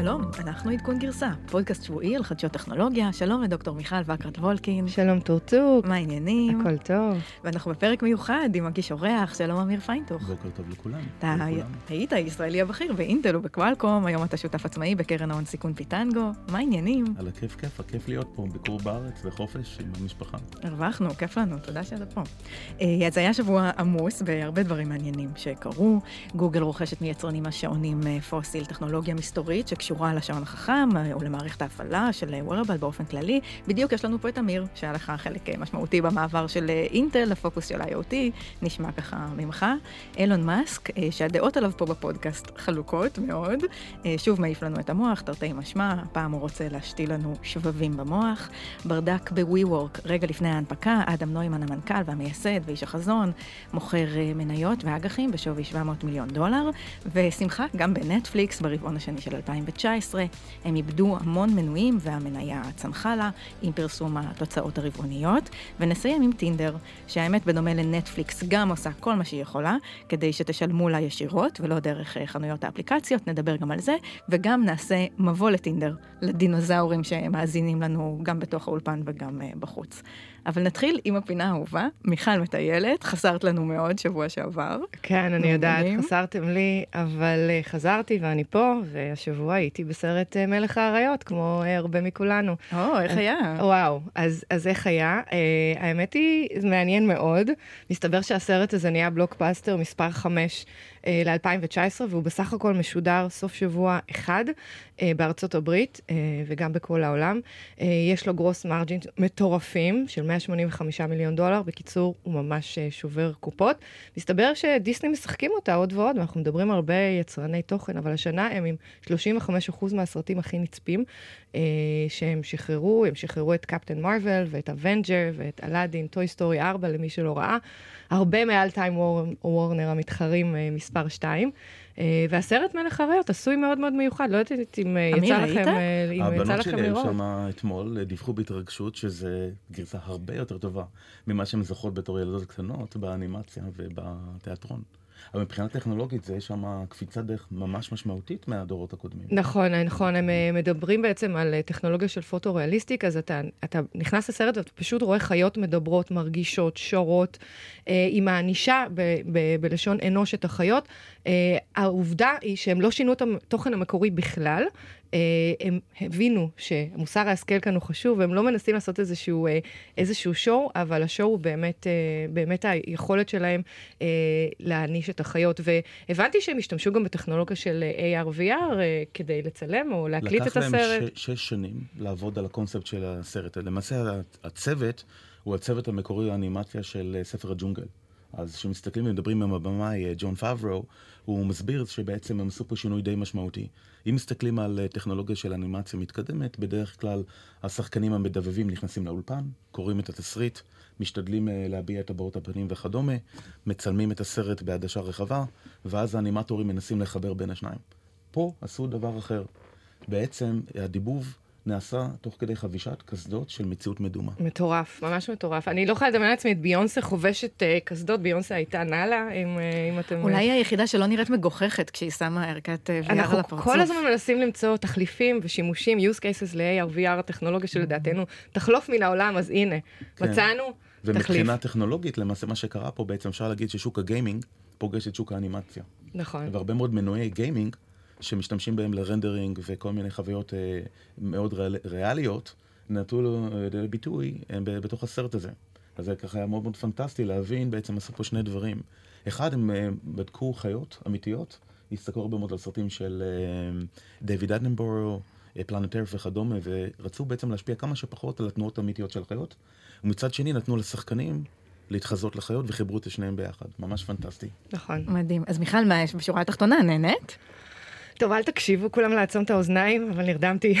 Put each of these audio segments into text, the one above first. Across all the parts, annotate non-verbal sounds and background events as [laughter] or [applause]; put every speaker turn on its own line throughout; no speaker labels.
שלום, אנחנו עדכון גרסה, פודקאסט שבועי על חדשות טכנולוגיה. שלום לדוקטור מיכל וקראט וולקין.
שלום טורטוק.
מה העניינים?
הכל טוב.
ואנחנו בפרק מיוחד עם מגיש אורח, שלום אמיר פיינטוך.
בוקר טוב לכולם.
אתה היית הישראלי הבכיר באינטל ובקוואלקום, היום אתה שותף עצמאי בקרן ההון סיכון פיטנגו. מה העניינים?
על הכיף כיף, הכיף להיות פה, ביקור בארץ וחופש עם המשפחה.
הרווחנו, כיף לנו, תודה שאתה פה. אה, אז היה שבוע עמוס בהרבה דברים מעניינים שקרו. גוגל רוכשת מיצרנים השעונים אה, פוסיל טכנולוגיה מסתורית שקשורה לשעון החכם אה, או למערכת ההפעלה של וורבל באופן כללי. בדיוק יש לנו פה את אמיר, שהיה לך חלק משמעותי במעבר של אינטל לפוקוס של IoT, נשמע ככה ממך. אילון מאסק, שהדעות עליו פה בפודקאסט חלוקות מאוד, שוב מעיף לנו את המוח, תרתי משמע, הפעם הוא רוצה להשתיל לנו שבבים במוח. ברדק ב-WeWork, רגע לפני ההנפקה, אדם נוימן המנכ"ל והמייסד ואיש החזון, מוכר מניות ואג"חים בשווי 700 מיליון דולר, ושמחה, גם בנטפליקס ברבעון השני של 2019, הם איבדו המון מנויים והמניה צנחה לה עם פרסום התוצאות הרבעוניות. ונסיים עם טינדר, שהאמת בדומה לנטפליקס גם עושה כל מה שהיא יכולה, כדי שתשלמו לה ישירות ולא דרך אה, חנויות האפליקציות, נדבר גם על זה, וגם נעשה מבוא לטינדר, לדינוזאורים שמאזינים לנו גם בתוך האולפן וגם uh, בחוץ. אבל נתחיל עם הפינה האהובה, מיכל מטיילת, חסרת לנו מאוד שבוע שעבר.
כן, אני יודעת, חסרתם לי, אבל uh, חזרתי ואני פה, והשבוע הייתי בסרט uh, מלך האריות, כמו uh, הרבה מכולנו.
או, איך היה?
וואו, אז, אז איך היה? האמת היא, זה מעניין מאוד. מסתבר שהסרט הזה נהיה בלוקבאסטר מספר 5 uh, ל-2019, והוא בסך הכל משודר סוף שבוע אחד בארצות הברית וגם בכל העולם. יש לו gross margin מטורפים של 185 מיליון דולר. בקיצור, הוא ממש uh, שובר קופות. מסתבר שדיסני משחקים אותה עוד ועוד, ואנחנו מדברים הרבה יצרני תוכן, אבל השנה הם עם 35% מהסרטים הכי נצפים uh, שהם שחררו, הם שחררו את קפטן מרוויל ואת אבנג'ר ואת אלאדין, טוי סטורי 4 למי שלא ראה. הרבה מעל טיים וורנר המתחרים uh, מספר 2. Uh, והסרט מלך הריות עשוי מאוד מאוד מיוחד, לא יודעת אם uh, יצא לכם, uh, אם יצא לכם לראות.
הבנות שלי שם אתמול דיווחו בהתרגשות שזה גרסה הרבה יותר טובה ממה שהן זוכרות בתור ילדות קטנות באנימציה ובתיאטרון. אבל מבחינה טכנולוגית זה שם קפיצת דרך ממש משמעותית מהדורות הקודמים.
נכון, נכון, הם אה, מדברים בעצם על אה, טכנולוגיה של פוטו-ריאליסטיק, אז אתה, אתה נכנס לסרט ואתה פשוט רואה חיות מדברות, מרגישות, שורות, אה, עם הענישה ב, ב, בלשון אנוש את החיות. אה, העובדה היא שהם לא שינו את התוכן המקורי בכלל, הם הבינו שמוסר ההשכל כאן הוא חשוב, והם לא מנסים לעשות איזשהו, אה, איזשהו שואו, אבל השואו הוא באמת, אה, באמת היכולת שלהם להעניש את החיות. והבנתי שהם השתמשו גם בטכנולוגיה של AR/VR כדי לצלם או להקליט את הסרט.
לקח להם שש שנים לעבוד על הקונספט של הסרט. למעשה הצוות הוא הצוות המקורי האנימציה של ספר הג'ונגל. אז כשמסתכלים ומדברים עם הבמאי ג'ון פאברו, הוא מסביר שבעצם הם עשו פה שינוי די משמעותי. אם מסתכלים על טכנולוגיה של אנימציה מתקדמת, בדרך כלל השחקנים המדבבים נכנסים לאולפן, קוראים את התסריט, משתדלים להביע את הבעות הפנים וכדומה, מצלמים את הסרט בעדשה רחבה, ואז האנימטורים מנסים לחבר בין השניים. פה עשו דבר אחר. בעצם הדיבוב נעשה תוך כדי חבישת קסדות של מציאות מדומה.
מטורף, ממש מטורף. אני לא יכולה לדמיין לעצמי את ביונסה חובשת uh, קסדות, ביונסה הייתה נאלה, אם, uh, אם אתם...
אולי היא היחידה שלא נראית מגוחכת כשהיא שמה ערכת VR על הפרצוף.
אנחנו כל הזמן מנסים למצוא תחליפים ושימושים, use cases ל-AR, VR, הטכנולוגיה שלדעתנו תחלוף מן העולם, אז הנה, כן. מצאנו
תחליף. ומבחינה טכנולוגית, למעשה מה שקרה פה, בעצם אפשר להגיד ששוק הגיימינג פוגש את שוק האנימציה.
נכון.
והרבה מאוד מנועי גיימינג שמשתמשים בהם לרנדרינג וכל מיני חוויות אה, מאוד ריאל, ריאליות, נתנו לו אה, אה, בתוך הסרט הזה. אז זה ככה היה מאוד מאוד פנטסטי להבין, בעצם עשו פה שני דברים. אחד, הם אה, בדקו חיות אמיתיות, הסתכלו הרבה מאוד על סרטים של אה, דיוויד אדנבורו, אה, פלנטר וכדומה, ורצו בעצם להשפיע כמה שפחות על התנועות האמיתיות של החיות. ומצד שני נתנו לשחקנים להתחזות לחיות וחיברו את שניהם ביחד. ממש פנטסטי.
נכון.
מדהים. אז מיכל, מה יש בשורה התחתונה? נהנית?
טוב, אל תקשיבו כולם לעצום את האוזניים, אבל נרדמתי.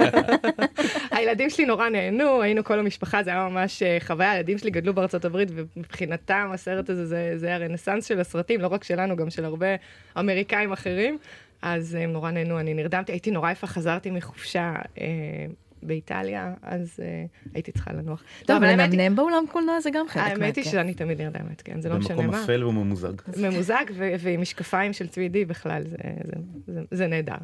[laughs] הילדים שלי נורא נהנו, היינו כל המשפחה, זה היה ממש אה, חוויה, הילדים שלי גדלו בארצות הברית, ומבחינתם הסרט הזה זה, זה הרנסאנס של הסרטים, לא רק שלנו, גם של הרבה אמריקאים אחרים. אז הם נורא נהנו, אני נרדמתי, הייתי נורא יפה, חזרתי מחופשה. באיטליה, אז uh, הייתי צריכה לנוח.
טוב, אבל לנמנם באולם קולנוע זה גם חלק
מהכיף. האמת היא שאני תמיד נרדמת, כן, זה לא משנה מה.
במקום אפל וממוזג.
ממוזג ועם משקפיים של 3D בכלל, זה, זה, זה, זה נהדר.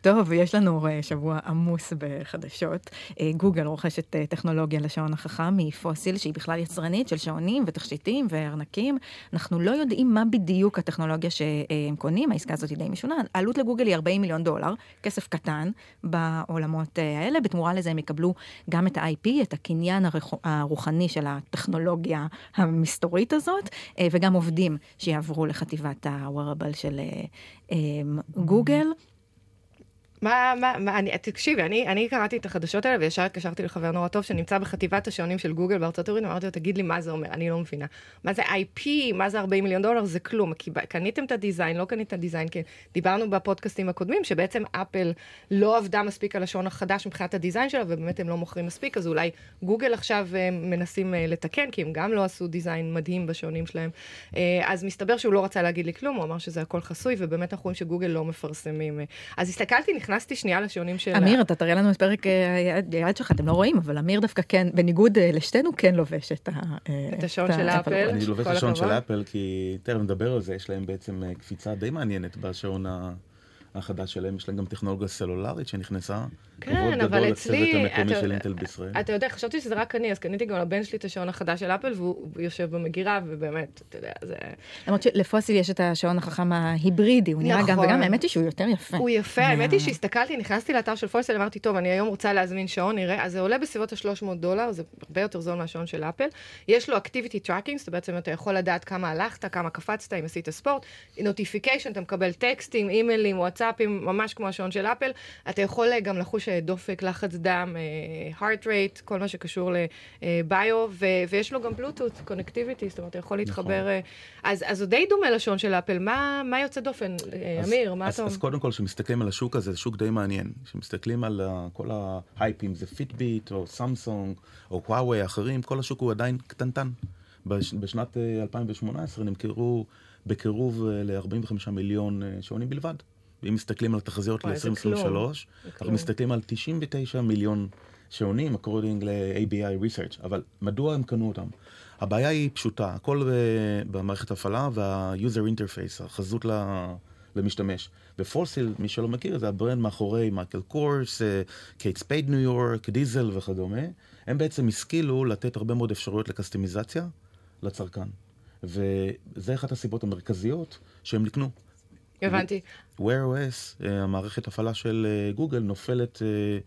טוב, יש לנו אה, שבוע עמוס בחדשות. אה, גוגל רוכשת טכנולוגיה לשעון החכם מפוסיל, שהיא בכלל יצרנית של שעונים ותכשיטים וארנקים. אנחנו לא יודעים מה בדיוק הטכנולוגיה שהם קונים, העסקה הזאת היא די משונה. העלות לגוגל היא 40 מיליון דולר, כסף קטן בעולמות האלה. בתמורה לזה הם יקבלו גם את ה-IP, את הקניין הרוחני של הטכנולוגיה המסתורית הזאת, אה, וגם עובדים שיעברו לחטיבת ה-wearable של גוגל.
מה, מה, מה, אני, תקשיבי, אני, אני קראתי את החדשות האלה וישר התקשרתי לחבר נורא טוב שנמצא בחטיבת השעונים של גוגל בארצות הברית, אמרתי לו, תגיד לי מה זה אומר, אני לא מבינה. מה זה IP, מה זה 40 מיליון דולר, זה כלום. כי קניתם את הדיזיין, לא קניתם את הדיזיין, כי דיברנו בפודקאסטים הקודמים, שבעצם אפל לא עבדה מספיק על השעון החדש מבחינת הדיזיין שלה, ובאמת הם לא מוכרים מספיק, אז אולי גוגל עכשיו אה, מנסים אה, לתקן, כי הם גם לא עשו דיזיין מדהים בשעונים שלהם. אה, אז מסתבר שהוא לא רצה להגיד לי כלום, הוא אמר שזה הכל חסוי, ובאמת אנחנו רואים שגוגל לא מפרסמים. אז הסתכלתי, נכנסתי שנייה לשעונים של...
אמיר, אתה תראה לנו את פרק אה, היד שלך, אתם לא רואים, אבל אמיר דווקא כן, בניגוד אה, לשתינו, כן לובש את ה...
אה, את השעון של אפל.
אני לובש את השעון של אפל, כי תכף נדבר על זה, יש להם בעצם קפיצה די מעניינת בשעון ה... החדש שלהם, יש להם גם טכנולוגיה סלולרית שנכנסה.
כן, אבל אצלי...
כבוד גדול לצוות המקומי של אינטל בישראל.
אתה יודע, חשבתי שזה רק אני, אז קניתי גם לבן שלי את השעון החדש של אפל, והוא יושב במגירה, ובאמת, אתה יודע, זה...
למרות שלפוסיל יש את השעון החכם ההיברידי, הוא נראה גם, וגם נכון. האמת היא שהוא יותר יפה.
הוא יפה, האמת היא שהסתכלתי, נכנסתי לאתר של פוסיל, אמרתי, טוב, אני היום רוצה להזמין שעון, נראה, אז זה עולה בסביבות ה-300 דולר, זה הרבה יותר זול מהשעון של אפל. יש לו activity tracking, זאת בעצם אתה יכול לדעת כמה הלכת, כמה קפצת, אם עשית ספורט, notification, אתה מקבל טקסטים, אימיילים, וואטסאפים, ממש כמו השעון של אפל. אתה יכול גם לחוש דופק, לחץ דם, uh, heart rate, כל מה שקשור לביו, ו- ויש לו גם בלוטות, קונקטיביטי, זאת אומרת, אתה יכול להתחבר. נכון. אז, אז הוא די דומה לשעון של אפל. מה, מה יוצא דופן, אז, אמיר? מה
אז,
אתה?
אז קודם כל, כשמסתכלים על השוק הזה, זה שוק די מעניין. כשמסתכלים על כל ההייפים, זה פיטביט, או סמסונג, או וואווי, אחרים, כל השוק הוא עדיין קטנטן. בש, בשנת uh, 2018 נמכרו בקירוב uh, ל-45 מיליון שעונים בלבד. ואם מסתכלים על התחזיות ל-2023, אנחנו מסתכלים על 99 מיליון שעונים, according ל-ABI Research, אבל מדוע הם קנו אותם? הבעיה היא פשוטה, הכל במערכת הפעלה וה-user interface, החזות למשתמש. ופוסיל, מי שלא מכיר, זה ה brand מאחורי מייקל קורס, קייט ספייד ניו יורק, דיזל וכדומה. הם בעצם השכילו לתת הרבה מאוד אפשרויות ל customization לצרכן. וזה אחת הסיבות המרכזיות שהם נקנו.
הבנתי.
Wear OS, אה, המערכת הפעלה של אה, גוגל, נופלת אה,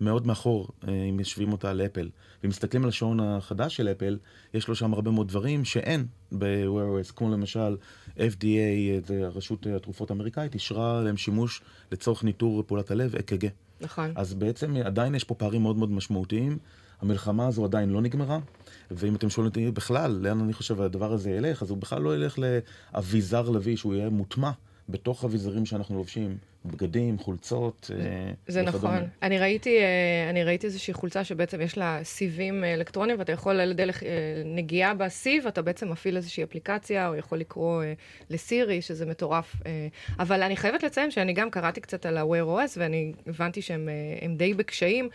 מאוד מאחור אם משווים אותה לאפל. ואם מסתכלים על השעון החדש של אפל, יש לו שם הרבה מאוד דברים שאין ב-Wear OS, כמו למשל FDA, רשות התרופות האמריקאית, אישרה להם שימוש לצורך ניטור פעולת הלב, אק"ג.
נכון.
אז בעצם עדיין יש פה פערים מאוד מאוד משמעותיים. המלחמה הזו עדיין לא נגמרה, ואם אתם שואלים אותי בכלל, לאן אני חושב הדבר הזה ילך, אז הוא בכלל לא ילך לאביזר לביא, שהוא יהיה מוטמע בתוך אביזרים שאנחנו לובשים, בגדים, חולצות.
אה, זה נכון. אני ראיתי, אה, אני ראיתי איזושהי חולצה שבעצם יש לה סיבים אה, אלקטרוניים, ואתה יכול על ידי נגיעה בסיב, אתה בעצם מפעיל איזושהי אפליקציה, או יכול לקרוא לסירי, שזה מטורף. אבל אני חייבת לציין שאני גם קראתי קצת על ה-Wear OS, ואני הבנתי שהם די בקשיים.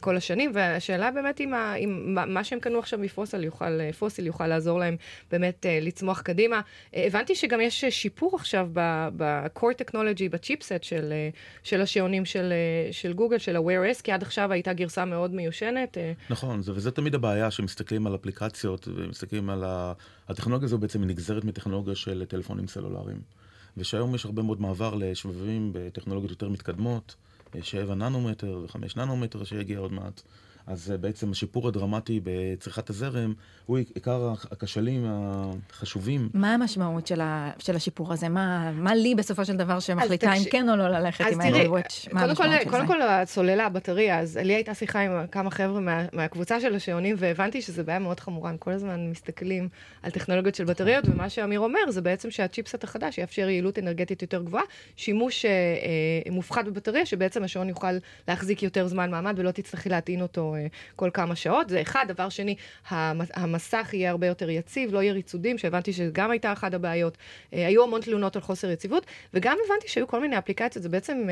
כל השנים, והשאלה באמת אם, ה, אם מה שהם קנו עכשיו מפוסיל יוכל, פוסיל יוכל לעזור להם באמת לצמוח קדימה. הבנתי שגם יש שיפור עכשיו ב-core technology, בצ'יפסט של, של השעונים של, של גוגל, של ה-Wear S, כי עד עכשיו הייתה גרסה מאוד מיושנת.
נכון, זה, וזה תמיד הבעיה שמסתכלים על אפליקציות ומסתכלים על ה... הטכנולוגיה הזו בעצם נגזרת מטכנולוגיה של טלפונים סלולריים. ושהיום יש הרבה מאוד מעבר לשבבים בטכנולוגיות יותר מתקדמות. 7 ננומטר ו-5 ננומטר שיגיע עוד מעט. אז בעצם השיפור הדרמטי בצריכת הזרם הוא עיקר הכשלים החשובים.
מה המשמעות של, ה, של השיפור הזה? מה, מה לי בסופו של דבר שמחליטה אם כן או לא ללכת עם ה-Apple Watch? מה המשמעות של
זה? קודם כל הסוללה, הבטריה, אז לי הייתה שיחה עם כמה חבר'ה מה, מהקבוצה של השעונים, והבנתי שזו בעיה מאוד חמורה, הם כל הזמן מסתכלים על טכנולוגיות של בטריות, ומה שאמיר אומר זה בעצם שהצ'יפסט החדש יאפשר יעילות אנרגטית יותר גבוהה, שימוש אה, אה, מופחת בבטריה, שבעצם השעון יוכל להחזיק יותר זמן מעמד ולא תצטרכי להטעין אותו כל כמה שעות. זה אחד. דבר שני, המסך יהיה הרבה יותר יציב, לא יהיה ריצודים, שהבנתי שגם הייתה אחת הבעיות. היו המון תלונות על חוסר יציבות, וגם הבנתי שהיו כל מיני אפליקציות, זה בעצם,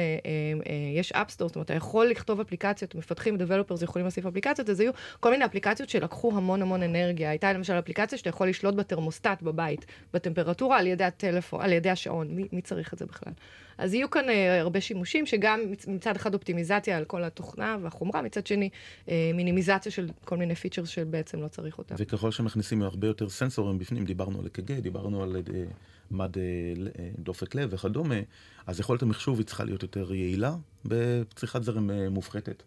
יש app store, זאת אומרת, אתה יכול לכתוב אפליקציות, מפתחים, developers יכולים להוסיף אפליקציות, אז היו כל מיני אפליקציות שלקחו המון המון אנרגיה. הייתה למשל אפליקציה שאתה יכול לשלוט בתרמוסטט בבית, בטמפרטורה על ידי הטלפון, על ידי השעון. מי, מי צריך את זה בכלל? אז יהיו כאן אה, הרבה שימושים, שגם מצד אחד אופטימיזציה על כל התוכנה והחומרה, מצד שני אה, מינימיזציה של כל מיני features שבעצם לא צריך אותם.
וככל שמכניסים הרבה יותר סנסורים בפנים, דיברנו על אק"ג, דיברנו על אה, מד דופק לב וכדומה, אז יכולת המחשוב היא צריכה להיות יותר יעילה בצריכת זרם מופחתת.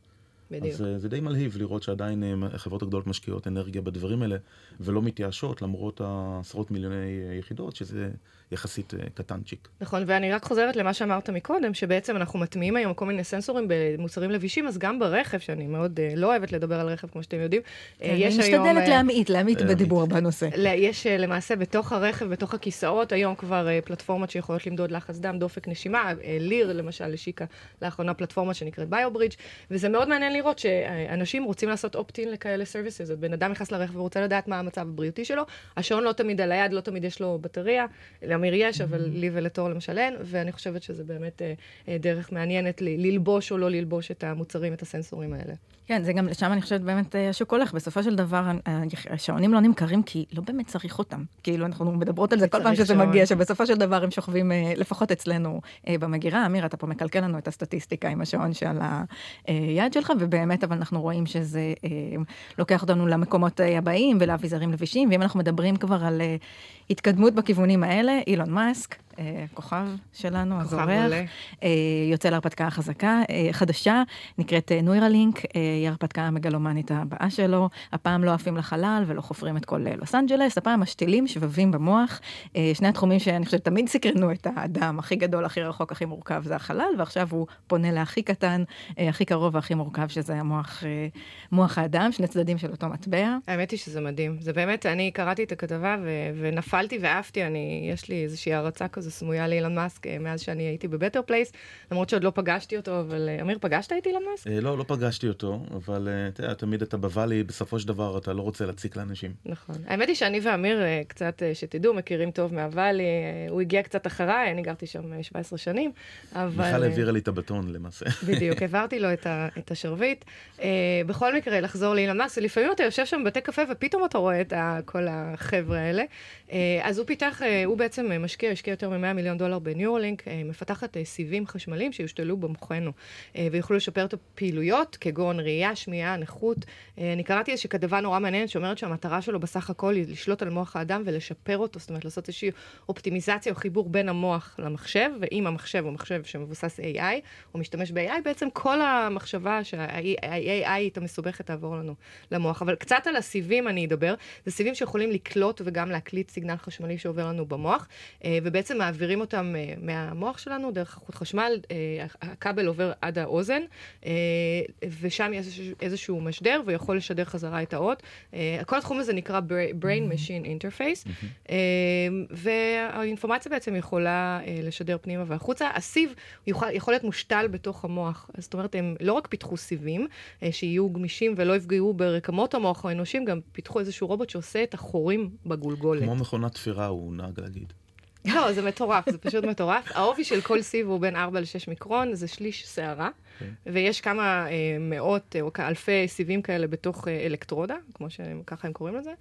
בדיוק. אז זה די מלהיב לראות שעדיין החברות הגדולות משקיעות אנרגיה בדברים האלה, ולא מתייאשות למרות עשרות מיליוני יחידות, שזה יחסית קטנצ'יק.
נכון, ואני רק חוזרת למה שאמרת מקודם, שבעצם אנחנו מטמיעים היום כל מיני סנסורים במוצרים לבישים, אז גם ברכב, שאני מאוד לא אוהבת לדבר על רכב, כמו שאתם יודעים,
כן, יש היום... אני משתדלת להמעיט, להמעיט בדיבור בנושא.
יש למעשה בתוך הרכב, בתוך הכיסאות, היום כבר פלטפורמות שיכולות למדוד לחץ דם, דופק נשימה, ליר למשל, השיקה לאחרונה פלטפורמה שנקראת BioBridge, וזה מאוד מעניין לראות שאנשים רוצים לעשות opt-in לכאלה services. בן אדם נכנס לרכב ורוצה לדעת מה המצב הבריאותי שלו, השעון לא תמיד על היד, לא תמיד יש לו בטריה, לאמיר יש, אבל לי ולתור למשל אין, ואני חושבת שזה באמת אה, אה, דרך מעניינת ללבוש או לא ללבוש את המוצרים, את הסנסורים האלה.
כן, זה גם, לשם אני חושבת באמת אה, השוק הולך. בסופו של דבר, השעונים לא נמכרים כי לא באמת צריך אותם. כאילו, אנחנו מדברות על זה כל פעם שזה שעון. מגיע, שבסופו של דבר הם שוכבים, לפחות אצלנו, במגירה. אמיר, אתה פה מקלקל לנו את הסטטיסטיקה עם השעון שעל היד שלך, ובאמת, אבל אנחנו רואים שזה לוקח אותנו למקומות הבאים ולאביזרים לבישים, ואם אנחנו מדברים כבר על התקדמות בכיוונים האלה, אילון מאסק, אה, כוכב שלנו, הזורח, אה, יוצא להרפתקה חזקה, אה, חדשה, נקראת נוירלינק, היא ההרפתקה המגלומנית הבאה שלו. הפעם לא עפים לחלל ולא חופרים את כל לוס אנג'לס, הפעם משתילים שבבים במוח. שני התחומים שאני חושבת תמיד סקרנו את האדם, הכי גדול, הכי רחוק, הכי מורכב זה החלל, ועכשיו הוא פונה להכי קטן, הכי קרוב והכי מורכב, שזה המוח מוח האדם, שני צדדים של אותו מטבע.
האמת היא שזה מדהים. זה באמת, אני קראתי את הכתבה ונפלתי ועפתי, אני, יש לי איזושהי הערצה כזו סמויה לאילון מאסק אה, מאז שאני הייתי בבטר פלייס, למרות שעוד לא פגשתי אותו, אבל אה, אמיר, פגשת את אילון מאסק?
אה, לא, לא פגשתי אותו, אבל אתה יודע, תמיד אתה ב Valley, בסופו של דבר אתה לא רוצה להציק לאנשים.
נכון. האמת היא שאני ואמיר, קצת, שתדעו, מכירים טוב מהוואלי, הוא הגיע קצת אחריי, אני גרתי שם 17 שנים, אבל...
מיכל העבירה לי את הבטון למעשה. [laughs]
בדיוק, העברתי לו את, השרביט. בכל מקרה, לחזור לאילון מאסק, לפעמים אתה יושב שם בבתי קפה ופתאום אתה רואה את כל החבר'ה האלה. אז הוא פיתח, הוא בעצם משקיע, השקיע יותר מ-100 מיליון דולר בניורלינק, אה, מפתחת אה, סיבים חשמליים שיושתלו במוחנו אה, ויוכלו לשפר את הפעילויות, כגון ראייה, שמיעה, נכות. אני קראתי איזושהי כתבה נורא מעניינת שאומרת שהמטרה שלו בסך הכל היא לשלוט על מוח האדם ולשפר אותו, זאת אומרת לעשות איזושהי אופטימיזציה או חיבור בין המוח למחשב, ואם המחשב הוא מחשב שמבוסס AI, או משתמש ב-AI, בעצם כל המחשבה שה-AI היא המסובכת תעבור לנו למוח. אבל קצת על הסיבים אני אדבר. זה סיבים שיכולים לקלוט וגם להקליט סיגנל חשמלי שעובר לנו במוח, ובעצם מעבירים אותם uh, מהמוח שלנו דרך חוט חשמל, uh, הכבל עובר עד האוזן, uh, ושם יש איזשהו, משדר ויכול לשדר חזרה את האות. כל התחום הזה נקרא Brain Machine Interface, uh, והאינפורמציה בעצם יכולה לשדר פנימה והחוצה. הסיב יכול, יכול להיות מושתל בתוך המוח, זאת אומרת, הם לא רק פיתחו סיבים שיהיו גמישים ולא יפגעו ברקמות המוח האנושיים, גם פיתחו איזשהו רובוט שעושה את החורים בגולגולת.
כמו מכונת תפירה, הוא נהג להגיד.
לא, זה מטורף, זה פשוט מטורף. העובי של כל סיב הוא בין 4 ל-6 מיקרון, זה שליש שערה. כן. ויש כמה אה, מאות או אלפי סיבים כאלה בתוך אה, אלקטרודה, כמו שככה הם קוראים לזה,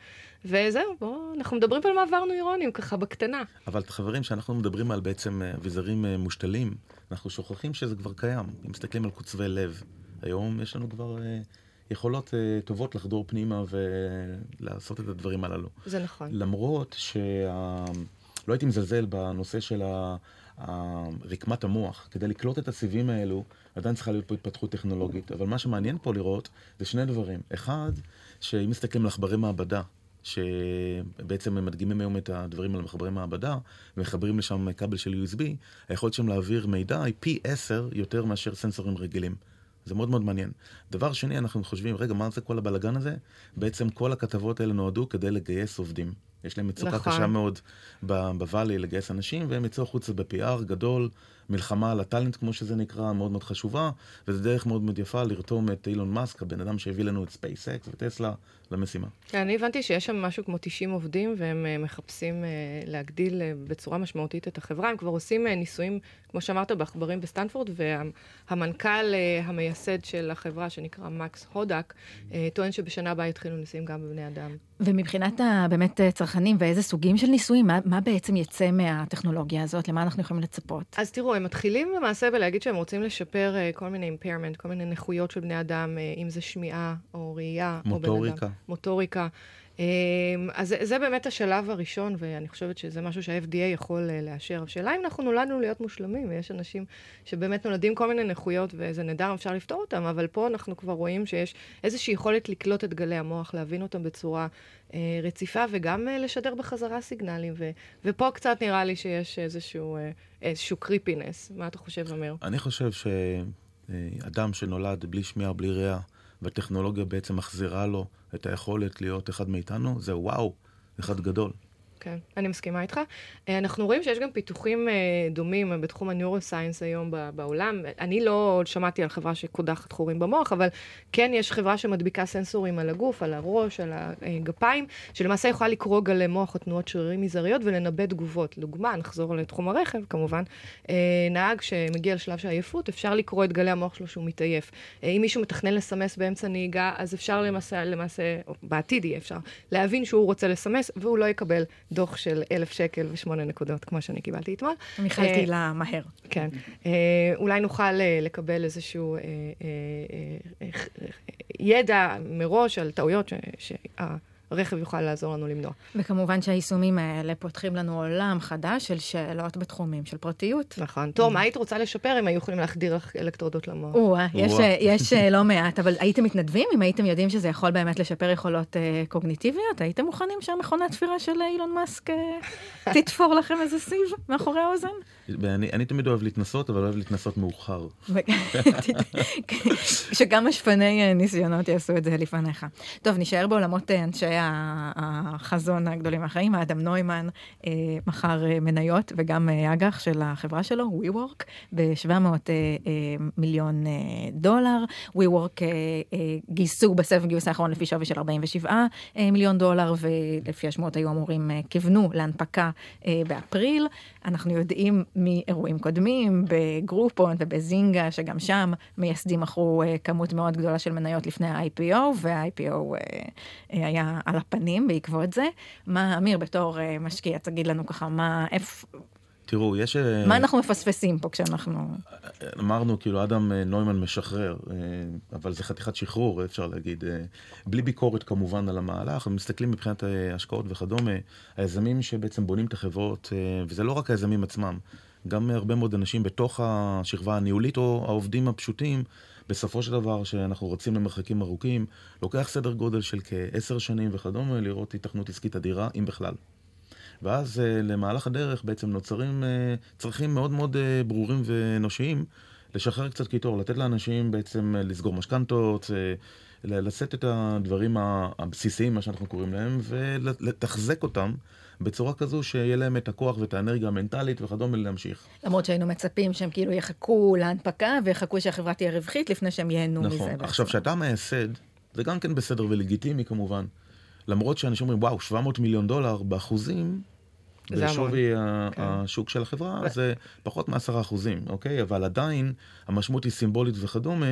וזהו, בואו, אנחנו מדברים על מעבר נוירונים, ככה בקטנה.
אבל חברים, כשאנחנו מדברים על בעצם אה, אביזרים אה, מושתלים, אנחנו שוכחים שזה כבר קיים. אם מסתכלים על קוצבי לב, היום יש לנו כבר... אה, יכולות uh, טובות לחדור פנימה ולעשות את הדברים הללו.
זה נכון.
למרות שה... לא הייתי מזלזל בנושא של רקמת המוח. כדי לקלוט את הסיבים האלו, עדיין צריכה להיות פה התפתחות טכנולוגית. אבל מה שמעניין פה לראות זה שני דברים. אחד, שאם מסתכלים על עכברי מעבדה, שבעצם הם מדגימים היום את הדברים על מחברי מעבדה, ומחברים לשם כבל של USB, היכולת שם להעביר מידע היא פי עשר יותר מאשר סנסורים רגילים. זה מאוד מאוד מעניין. דבר שני, אנחנו חושבים, רגע, מה זה כל הבלגן הזה? בעצם כל הכתבות האלה נועדו כדי לגייס עובדים. יש להם מצוקה
נכון.
קשה מאוד ב Valley לגייס אנשים, והם יצאו החוצה ב-PR גדול, מלחמה על ה talent, כמו שזה נקרא, מאוד מאוד חשובה, וזו דרך מאוד מאוד יפה לרתום את אילון מאסק, הבן אדם שהביא לנו את ספייסקס וטסלה למשימה.
כן, אני הבנתי שיש שם משהו כמו 90 עובדים, והם אה, מחפשים אה, להגדיל אה, בצורה משמעותית את החברה. הם כבר עושים ניסויים, כמו שאמרת, בעכברים בסטנפורד, והמנכ"ל המייסד של החברה, שנקרא מקס הודק, טוען שבשנה הבאה יתחילו ניסויים גם בבני אדם.
ומבחינת ה- באמת צרכנים ואיזה סוגים של ניסויים, מה, מה בעצם יצא מהטכנולוגיה הזאת? למה אנחנו יכולים לצפות?
אז תראו, הם מתחילים למעשה בלהגיד שהם רוצים לשפר אה, כל מיני impairment, כל מיני נכויות של בני אדם, אה, אם זה שמיעה או ראייה. או בן אדם.
מוטוריקה.
אה, אז זה, באמת השלב הראשון, ואני חושבת שזה משהו שה-FDA יכול אה, לאשר. השאלה אם אנחנו נולדנו להיות מושלמים, ויש אנשים שבאמת נולדים כל מיני נכויות, וזה נהדר, אפשר לפתור אותם, אבל פה אנחנו כבר רואים שיש איזושהי יכולת לקלוט את גלי המוח, להבין אותם בצורה אה, רציפה, וגם אה, לשדר בחזרה סיגנלים. ו, ופה קצת נראה לי שיש איזשהו, אה, איזשהו קריפינס. מה אתה חושב, אמיר?
אני חושב שאדם שנולד בלי שמיעה, בלי ראייה, והטכנולוגיה בעצם מחזירה לו את היכולת להיות אחד מאיתנו, זה וואו, אחד גדול.
כן, אני מסכימה איתך. אה, אנחנו רואים שיש גם פיתוחים אה, דומים אה, בתחום הנוירוסיינס היום בעולם. אני לא שמעתי על חברה שקודחת חורים במוח, אבל כן יש חברה שמדביקה סנסורים על הגוף, על הראש, על הגפיים, שלמעשה יכולה לקרוא גלי מוח או תנועות שרירים מזעריות ולנבא תגובות. לדוגמה, נחזור לתחום הרכב כמובן, נהג שמגיע לשלב של עייפות, אפשר לקרוא את גלי המוח שלו שהוא מתעייף. אם מישהו מתכנן לסמס באמצע נהיגה, אז אפשר למעשה, למעשה, בעתיד יהיה אפשר, להבין שהוא רוצה לסמס, והוא לא יקבל דוח של אלף שקל ושמונה נקודות, כמו שאני קיבלתי אתמול.
מיכל
אה,
תהילה מהר.
כן. אה, אולי נוכל אה, לקבל איזשהו ידע מראש על טעויות ש- שהרכב יוכל לעזור לנו למנוע.
וכמובן שהיישומים האלה פותחים לנו עולם חדש של שאלות בתחומים של פרטיות.
נכון. תור, מה היית רוצה לשפר אם היו יכולים להחדיר אלקטרודות למוח?
או-אה, יש. יש אה, לא מעט, אבל הייתם מתנדבים? אם הייתם יודעים שזה יכול באמת לשפר יכולות אה, קוגניטיביות, הייתם מוכנים שהמכונת תפירה של אילון מאסק אה, [laughs] תתפור לכם איזה סיב מאחורי האוזן?
אני תמיד אוהב להתנסות, אבל אוהב להתנסות מאוחר. [laughs]
שגם שפני אה, ניסיונות יעשו את זה לפניך. טוב, נשאר בעולמות אנשי החזון הגדולים האחרים. האדם נוימן אה, מכר אה, מניות וגם אה, אג"ח של החברה שלו, WeWork, ב-700 אה, אה, מיליון דולר. WeWork גייסו בסבב גיוס האחרון לפי שווי של 47 אה, מיליון דולר, ולפי השמועות היו אמורים, כיוונו להנפקה באפריל. אנחנו יודעים מאירועים קודמים, בגרופון ובזינגה, שגם שם מייסדים מכרו אה, כמות מאוד גדולה של מניות לפני ה-IPO, וה-IPO אה, אה, היה על הפנים בעקבות זה. מה, אמיר, בתור משקיע, תגיד לנו ככה, מה, איפ,
תראו, יש... אה,
מה אנחנו מפספסים פה כשאנחנו...
אמרנו, כאילו, אדם אה, נוימן משחרר, אה, אבל זה חתיכת שחרור, אפשר להגיד. בלי ביקורת כמובן על המהלך, הם מסתכלים מבחינת אה, השקעות וכדומה, היזמים שבעצם בונים את החברות, וזה לא רק היזמים עצמם, גם הרבה מאוד אנשים בתוך השכבה הניהולית או העובדים הפשוטים, בסופו של דבר, שאנחנו רצים למרחקים ארוכים, לוקח סדר גודל של כעשר שנים וכדומה, לראות התכנות עסקית אדירה, אם בכלל. ואז אה, למהלך הדרך בעצם נוצרים אה, צרכים מאוד מאוד אה, ברורים ואנושיים לשחרר קצת קיטור, לתת לאנשים בעצם לסגור משכנתות, לשאת את הדברים הבסיסיים, מה שאנחנו קוראים להם, ולתחזק אותם בצורה כזו שיהיה להם את הכוח ואת האנרגיה המנטלית וכדומה להמשיך.
למרות שהיינו מצפים שהם כאילו יחכו להנפקה ויחכו שהחברה תהיה רווחית לפני שהם ייהנו מזה.
נכון. עכשיו, כשאתה מייסד, זה גם כן בסדר ולגיטימי כמובן. למרות שאנשים אומרים, וואו, 700 מיליון דולר באחוזים,
זה
בשווי ה-
כן.
השוק של החברה, זה פחות מ-10 אחוזים, אוקיי? אבל עדיין, המשמעות היא סימבולית וכדומה,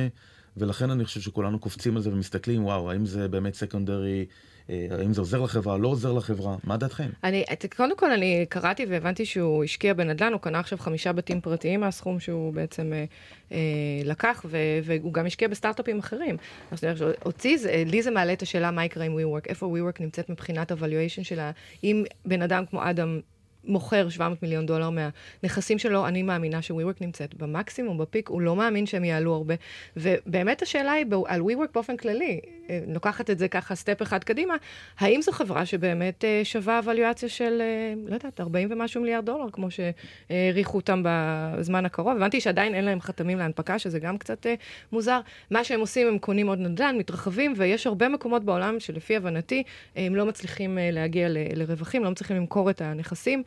ולכן אני חושב שכולנו קופצים על זה ומסתכלים, וואו, האם זה באמת סקונדרי, האם זה עוזר לחברה, לא עוזר לחברה, מה דעתכם?
אני, קודם כל אני קראתי והבנתי שהוא השקיע בנדל"ן, הוא קנה עכשיו חמישה בתים פרטיים מהסכום שהוא בעצם אה, אה, לקח, ו, והוא גם השקיע בסטארט-אפים אחרים. אז אותי, זה, לי זה מעלה את השאלה מה יקרה עם WeWork, איפה WeWork נמצאת מבחינת ה-valuation שלה, אם בן אדם כמו אדם מוכר 700 מיליון דולר מהנכסים שלו, אני מאמינה ש-WeWork נמצאת במקסימום, בפיק, הוא לא מאמין שהם יעלו הרבה. ובאמת השאלה היא על WeWork באופן כללי, אה, לוקחת את זה ככה סטפ אחד קדימה, האם זו חברה שבאמת אה, שווה אבליואציה של, אה, לא יודעת, 40 ומשהו מיליארד דולר, כמו שהעריכו אותם בזמן הקרוב? הבנתי שעדיין אין להם חתמים להנפקה, שזה גם קצת מוזר. מה שהם עושים, הם קונים עוד נדל"ן, מתרחבים, ויש הרבה מקומות בעולם שלפי הבנתי, הם לא מצליחים להגיע לרווחים, לא מצליחים למכור את הנכסים.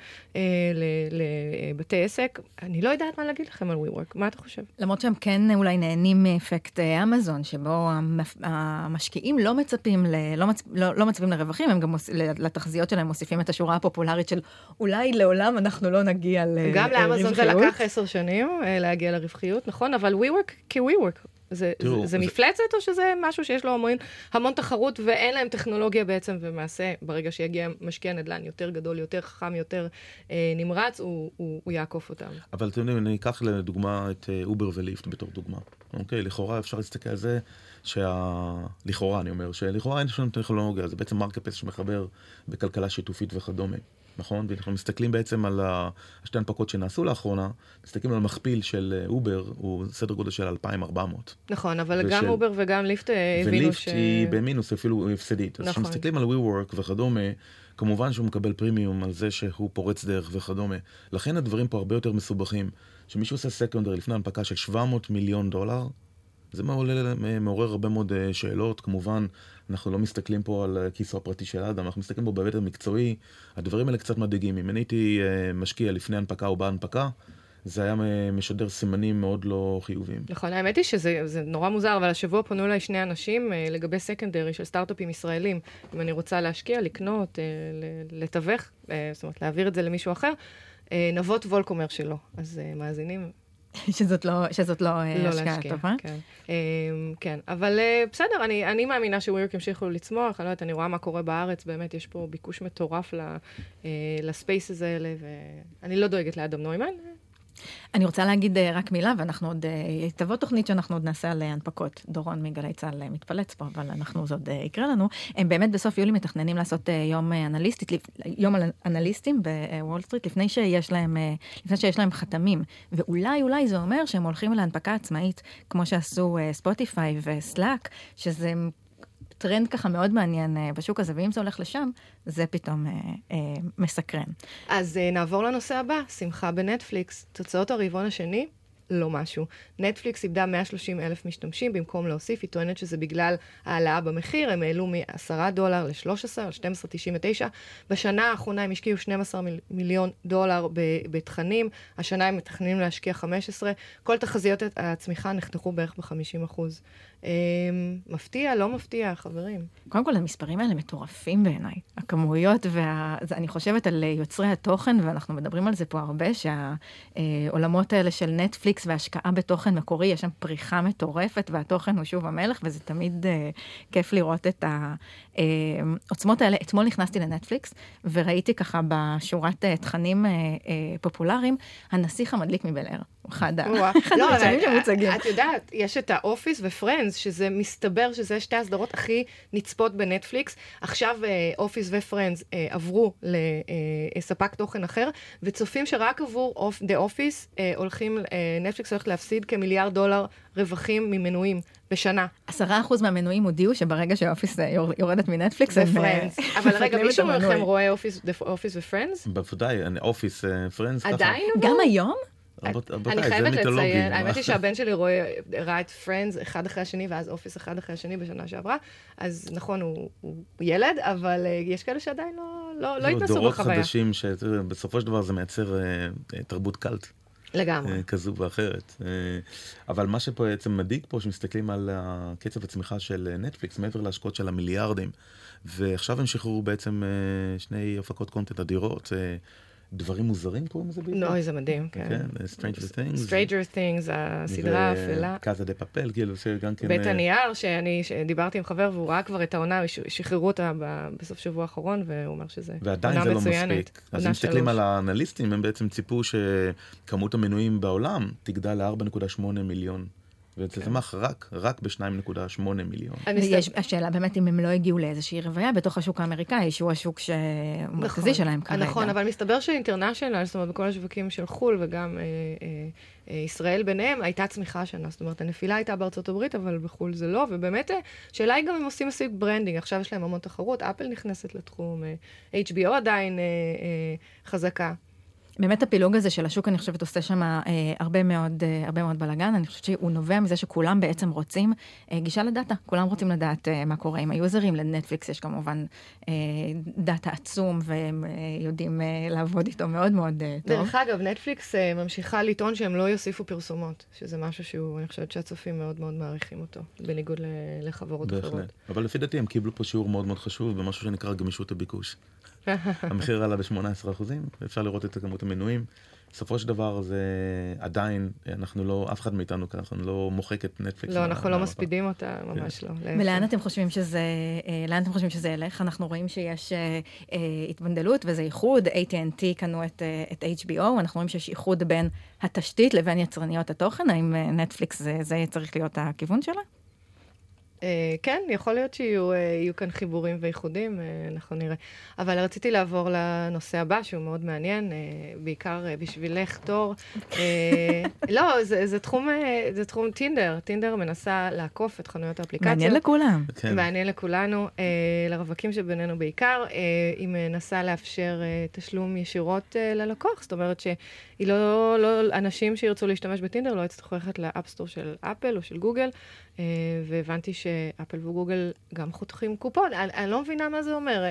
לבתי עסק. אני לא יודעת מה להגיד לכם על WeWork, מה אתה חושב?
למרות שהם כן אולי נהנים מאפקט אמזון, שבו המשקיעים לא מצפים, ל, לא, מצ, לא, לא מצפים לרווחים, הם גם מוס, לתחזיות שלהם מוסיפים את השורה הפופולרית של אולי לעולם אנחנו לא נגיע לרווחיות.
גם לאמזון זה לקח עשר שנים להגיע לרווחיות, נכון? אבל WeWork כ-WeWork. זה, תראו, זה, זה, זה מפלצת או שזה משהו שיש לו המון, המון תחרות ואין להם טכנולוגיה בעצם, ומעשה, ברגע שיגיע משקיע נדל"ן יותר גדול, יותר חכם, יותר אה, נמרץ, הוא, הוא, הוא יעקוף אותם.
אבל אתם יודעים, אני אקח לדוגמה את Uber אה, ו-Lyft בתור דוגמה. אוקיי, לכאורה אפשר להסתכל על זה, שה... לכאורה אני אומר, שלכאורה אין שם טכנולוגיה, זה בעצם מרקטפלייס שמחבר בכלכלה שיתופית וכדומה. נכון? ואנחנו מסתכלים בעצם על השתי הנפקות שנעשו לאחרונה, מסתכלים על מכפיל של אובר, הוא סדר גודל של 2,400.
נכון, אבל ושל... גם אובר וגם ליפט אה, הבינו
וליפט ש... וליפט היא במינוס, אפילו הפסדית. נכון. אז כשמסתכלים על WeWork וכדומה, כמובן שהוא מקבל פרימיום על זה שהוא פורץ דרך וכדומה. לכן הדברים פה הרבה יותר מסובכים. כשמישהו עושה secondary לפני הנפקה של 700 מיליון דולר, זה מעולה, מעורר הרבה מאוד אה, שאלות. כמובן, אנחנו לא מסתכלים פה על כיסו הפרטי של האדם, אנחנו מסתכלים פה בהיבט המקצועי. הדברים האלה קצת מדאיגים. אם אני הייתי אה, משקיע לפני הנפקה או בהנפקה, זה היה משדר סימנים מאוד לא חיוביים.
נכון, האמת היא שזה נורא מוזר, אבל השבוע פנו אליי שני אנשים אה, לגבי סקנדרי של סטארט-אפים ישראלים. אם אני רוצה להשקיע, לקנות, לתווך, זאת אומרת, להעביר את זה למישהו אחר. נבות וולק אומר שלא. אז מאזינים, [laughs]
שזאת לא, שזאת לא, אה, לא השקעה טובה.
כן, אמ, כן. אבל אה, בסדר, אני, אני מאמינה ש-WeWork ימשיכו לצמוח, אני לא יודעת, אני רואה מה קורה בארץ, באמת יש פה ביקוש מטורף אה, ל spaces האלה, ואני לא דואגת לאדם נוימן,
אני רוצה להגיד אה, רק מילה, ואנחנו עוד, אה, תבוא תוכנית שאנחנו עוד נעשה על אה, הנפקות. דורון מגלי צה"ל מתפלץ פה, אבל אנחנו, זה עוד יקרה לנו. הם באמת בסוף יולי מתכננים לעשות יום אנליסטית, יום אנליסטים בוול סטריט, לפני שיש להם, לפני שיש להם חתמים. ואולי, אולי זה אומר שהם הולכים להנפקה עצמאית, כמו שעשו ספוטיפיי וסלאק, שזה טרנד ככה מאוד מעניין uh, בשוק הזה, ואם זה הולך לשם, זה פתאום uh, uh, מסקרן.
אז uh, נעבור לנושא הבא, שמחה בנטפליקס. תוצאות הרבעון השני, לא משהו. נטפליקס איבדה 130 אלף משתמשים במקום להוסיף, היא טוענת שזה בגלל העלאה במחיר, הם העלו מ-10 דולר ל-13, על 12.99. בשנה האחרונה הם השקיעו 12 מיליון דולר בתכנים, השנה הם מתכננים להשקיע 15. כל תחזיות הצמיחה נחתכו בערך ב-50 אחוז. אמ, מפתיע, לא מפתיע, חברים.
קודם כל, המספרים האלה מטורפים בעיניי. הכמויות, ואני חושבת על יוצרי התוכן, ואנחנו מדברים על זה פה הרבה, שהעולמות האלה של נטפליקס והשקעה בתוכן מקורי, יש שם פריחה מטורפת, והתוכן הוא שוב המלך, וזה תמיד uh, כיף לראות את העוצמות האלה. אתמול נכנסתי לנטפליקס, וראיתי ככה בשורת uh, תכנים uh, uh, פופולריים, הנסיך המדליק מבל אייר. אחד
הדברים לא, שמוצגים. את יודעת, יש את ה Office ו Friends, שזה מסתבר שזה שתי הסדרות הכי נצפות בנטפליקס. עכשיו Office ו Friends עברו לספק תוכן אחר, וצופים שרק עבור The Office הולכים, נטפליקס הולכת להפסיד כמיליארד דולר רווחים ממנויים בשנה.
עשרה אחוז מהמנויים הודיעו שברגע ש Office יורדת מנטפליקס,
הם... ו Friends. אבל רגע, [laughs] מישהו מכם רואה Office ו Friends?
בוודאי, Office, Friends.
עדיין?
גם היום?
אני חייבת לציין, האמת היא שהבן שלי רואה, ראה את Friends אחד אחרי השני, ואז Office אחד אחרי השני בשנה שעברה, אז נכון, הוא, הוא ילד, אבל יש כאלה שעדיין לא, לא, לא התנסו בחוויה.
דורות חדשים, שבסופו של דבר זה מייצר תרבות קאלט.
לגמרי. Uh,
כזו ואחרת. Uh, אבל מה שפה בעצם מדאיג פה, שמסתכלים על קצב הצמיחה של נטפליקס, מעבר להשקעות של המיליארדים, ועכשיו הם שחררו בעצם uh, שני הפקות content אדירות. דברים מוזרים קוראים לזה בעברית?
לא, זה מדהים, כן.
כן, Stranger Things.
Stranger Things, הסדרה האפלה.
Casa de Papel, כאילו, שגם כן...
בית אה, הנייר, שאני דיברתי עם חבר והוא ראה כבר את העונה, שחררו אותה בסוף שבוע האחרון, והוא אומר שזה עונה מצוינת. ועדיין זה לא מספיק.
אז אם מסתכלים על האנליסטים, הם בעצם ציפו שכמות המנויים בעולם תגדל ל-4.8 מיליון וזה צמח רק, רק ב-2.8 מיליון.
ויש, השאלה באמת אם הם לא הגיעו לאיזושהי רוויה בתוך השוק האמריקאי, שהוא השוק המרכזי נכון, שלהם כרגע.
נכון, אבל מסתבר ש international, זאת אומרת, בכל השווקים של חו"ל וגם אה, אה, אה, ישראל ביניהם, הייתה צמיחה השנה. זאת אומרת, הנפילה הייתה בארצות הברית, אבל בחו"ל זה לא, ובאמת, אה, השאלה היא גם אם עושים מספיק branding. עכשיו יש להם המון תחרות, אפל נכנסת לתחום, אה, HBO עדיין אה, אה, חזקה.
באמת הפילוג הזה של השוק, אני חושבת, עושה שם אה, הרבה מאוד, אה, הרבה מאוד בלאגן. אני חושבת שהוא נובע מזה שכולם בעצם רוצים אה, גישה ל data. כולם רוצים לדעת אה, מה קורה עם היוזרים. לנטפליקס יש כמובן אה, data עצום, והם אה, יודעים אה, לעבוד איתו מאוד מאוד אה,
טוב. דרך אגב, נטפליקס אה, ממשיכה לטעון שהם לא יוסיפו פרסומות, שזה משהו שהוא, אני חושבת שהצופים מאוד מאוד מעריכים אותו, בניגוד לחברות בהחלט. אחרות.
אבל לפי דעתי הם קיבלו פה שיעור מאוד מאוד חשוב במשהו שנקרא גמישות הביקוש. המחיר עלה ב-18 אחוזים, אפשר לראות את כמות המנויים. בסופו של דבר זה עדיין, אנחנו לא, אף אחד מאיתנו כאן, אנחנו לא מוחק את נטפליקס.
לא, אנחנו לא מספידים אותה, ממש כן. לא.
ולאן אתם חושבים שזה, אה, לאן אתם חושבים שזה ילך? אנחנו רואים שיש אה, אה, התבנדלות וזה איחוד, AT&T קנו את, את HBO, אנחנו רואים שיש איחוד בין התשתית לבין יצרניות התוכן, האם נטפליקס זה, זה צריך להיות הכיוון שלה?
אה, כן, יכול להיות שיהיו אה, כאן חיבורים ואיחודים, אה, אנחנו נראה. אבל רציתי לעבור לנושא הבא, שהוא מאוד מעניין, בעיקר בשבילך, תור. [laughs] לא, זה, זה, תחום, זה תחום טינדר. טינדר מנסה לעקוף את חנויות האפליקציות.
מעניין לכולם.
כן. מעניין לכולנו, לרווקים שבינינו בעיקר. היא מנסה לאפשר תשלום ישירות ללקוח, זאת אומרת שהיא לא, לא, אנשים שירצו להשתמש בטינדר לא יצטרכו ללכת לאפסטור של אפל או של גוגל, והבנתי ש... שאפל וגוגל גם חותכים קופון. אני, אני לא מבינה מה זה אומר.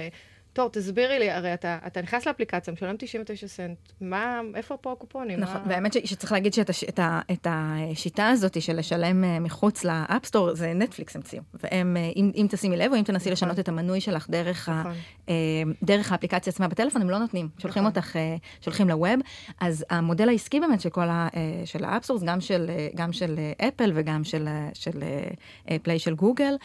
טוב, תסבירי לי, הרי אתה, אתה נכנס לאפליקציה, משלם 99 סנט, מה, איפה פה הקופונים?
נכון, מה... והאמת שצריך להגיד שאת הש, את ה, את השיטה הזאת של לשלם אה, מחוץ ל App Store, זה נטפליקס המציאו. והם, אה, אם, אם תשימי לב, או אם תנסי נכון. לשנות את המנוי שלך דרך, נכון. ה, אה, דרך האפליקציה עצמה בטלפון, הם לא נותנים. שולחים נכון. אותך, שולחים ל web. אז המודל העסקי באמת של כל ה, של ה App Stores, גם של, גם של אפל וגם של, של Play של גוגל,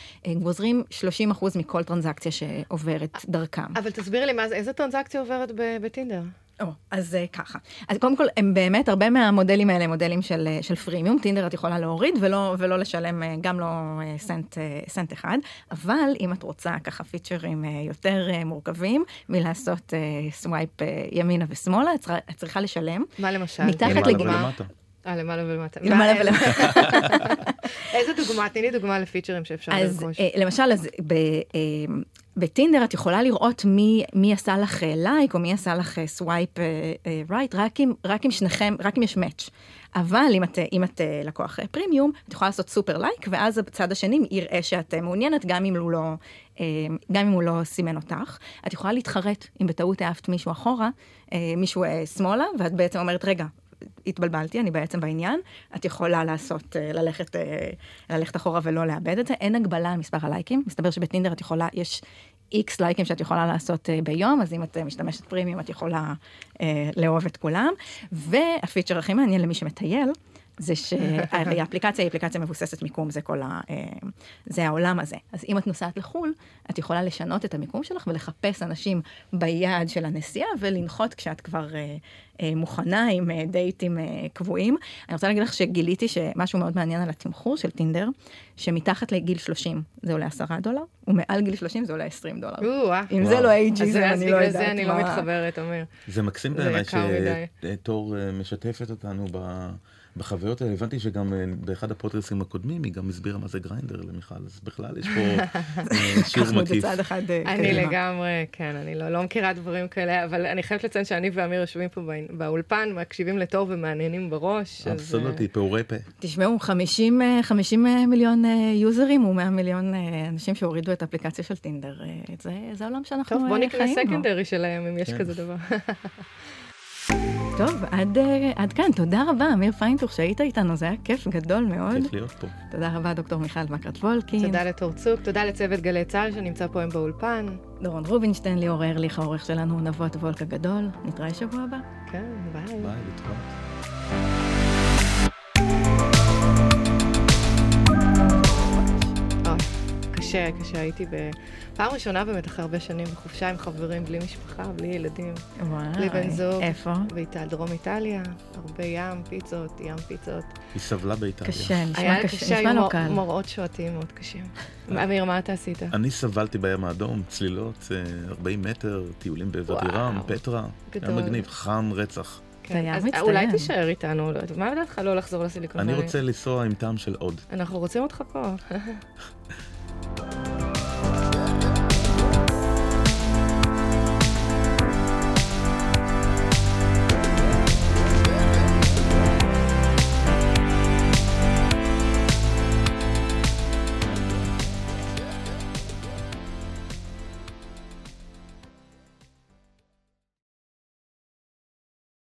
גוזרים 30% מכל transaction שעוברת דרכם.
אבל תסבירי לי, מה, איזה transaction עוברת בטינדר?
או, אז uh, ככה. אז קודם כל, הם באמת, הרבה מהמודלים האלה הם מודלים של, של freemium. טינדר את יכולה להוריד ולא, ולא לשלם uh, גם לא uh, סנט, uh, סנט אחד, אבל אם את רוצה ככה פיצ'רים uh, יותר uh, מורכבים מלעשות uh, swipe uh, ימינה ושמאלה, את, צריכה, את צריכה לשלם.
מה למשל?
מתחת לגמר.
אה, למעלה ולמטה.
למעלה ולמטה. [laughs]
איזה דוגמה? תני לי דוגמה לפיצ'רים שאפשר לרכוש.
אז למשל, אז בטינדר את יכולה לראות מי, מי עשה לך לייק או מי עשה לך swipe right, רק אם, רק אם שניכם, רק אם יש match. אבל אם את, אם את אה, לקוח פרימיום, את יכולה לעשות super like, ואז הצד השני יראה שאת אה, מעוניינת, גם אם הוא לא, אה, גם אם הוא לא סימן אותך. את יכולה להתחרט אם בטעות העפת מישהו אחורה, מישהו שמאלה, ואת בעצם אומרת, רגע, התבלבלתי, אני בעצם בעניין, את יכולה לעשות, ללכת, ללכת אחורה ולא לאבד את זה. אין הגבלה על מספר הלייקים, מסתבר שבטינדר את יכולה, יש איקס לייקים שאת יכולה לעשות ביום, אז אם את משתמשת פרימיום, את יכולה לאהוב את כולם. והפיצ'ר הכי מעניין למי שמטייל, זה שהרי האפליקציה היא אפליקציה מבוססת מיקום, זה כל ה... אה, זה העולם הזה. אז אם את נוסעת לחו"ל, את יכולה לשנות את המיקום שלך ולחפש אנשים ביעד של הנסיעה ולנחות כשאת כבר אה, אה, מוכנה עם דייטים קבועים. אני רוצה להגיד לך שגיליתי שמשהו מאוד מעניין על התמחור של טינדר, שמתחת לגיל 30 זה עולה 10 דולר, ומעל גיל 30 זה עולה 20 דולר. אם זה לא אייג'יזם, אני לא יודעת. אז
בגלל זה אני לא מתחברת, אומר.
זה מקסים בעיניי שתור משתפת אותנו ב... בחוויות האלה, הבנתי שגם אה, באחד הפודקאסים הקודמים היא גם הסבירה מה זה גריינדר למיכל, אז בכלל יש פה אה, [laughs] שיעור מקיף.
אה,
אני לגמרי, כן, אני לא, לא מכירה דברים כאלה, אבל אני חייבת לציין שאני ואמיר יושבים פה באולפן, מקשיבים לתור ומעניינים בראש.
אבסולוטי, פעורי פה.
תשמעו, 50, 50 מיליון יוזרים ו-100 מיליון אנשים שהורידו את האפליקציה של טינדר, זה, זה העולם שאנחנו חיים בו.
טוב, בוא נקרא סקנדרי שלהם, אם יש כן. כזה דבר. [laughs]
טוב, עד, אה, עד כאן, תודה רבה, אמיר פיינטוך, שהיית איתנו, זה היה כיף גדול מאוד.
כיף להיות פה.
תודה רבה, דוקטור מיכל מקרט וולקין.
תודה לתור צוק, תודה לצוות גלי צה"ל שנמצא פה היום באולפן.
דורון רובינשטיין, ליאור ארליך, העורך שלנו, נבות וולק הגדול. נתראה שבוע הבא.
כן, ביי.
ביי, להתראות.
קשה, קשה. הייתי בפעם ראשונה באמת אחרי הרבה שנים בחופשה עם חברים, בלי משפחה, בלי ילדים.
וואי.
בלי בן זוג.
איפה?
באיטל, דרום איטליה, הרבה ים, פיצות, ים פיצות.
היא סבלה באיטליה.
קשה, נשמע
היה
קשה,
קשה,
נשמע
היו
לא קל.
מראות שועטים מאוד קשים. אמיר, מה אתה עשית?
אני סבלתי בים האדום, צלילות, אה, 40 מטר, טיולים בוואדירם,
וואו.
פטרה.
גדול.
היה מגניב, חם רצח.
כן,
היה
אז
מצטיין.
אולי תישאר איתנו, לא יודעת, מה לדעתך לא לחזור לסיליקון
אני? רוצה לנסוע עם טעם של עוד.
אנחנו רוצים אותך פה. [laughs] Thank you.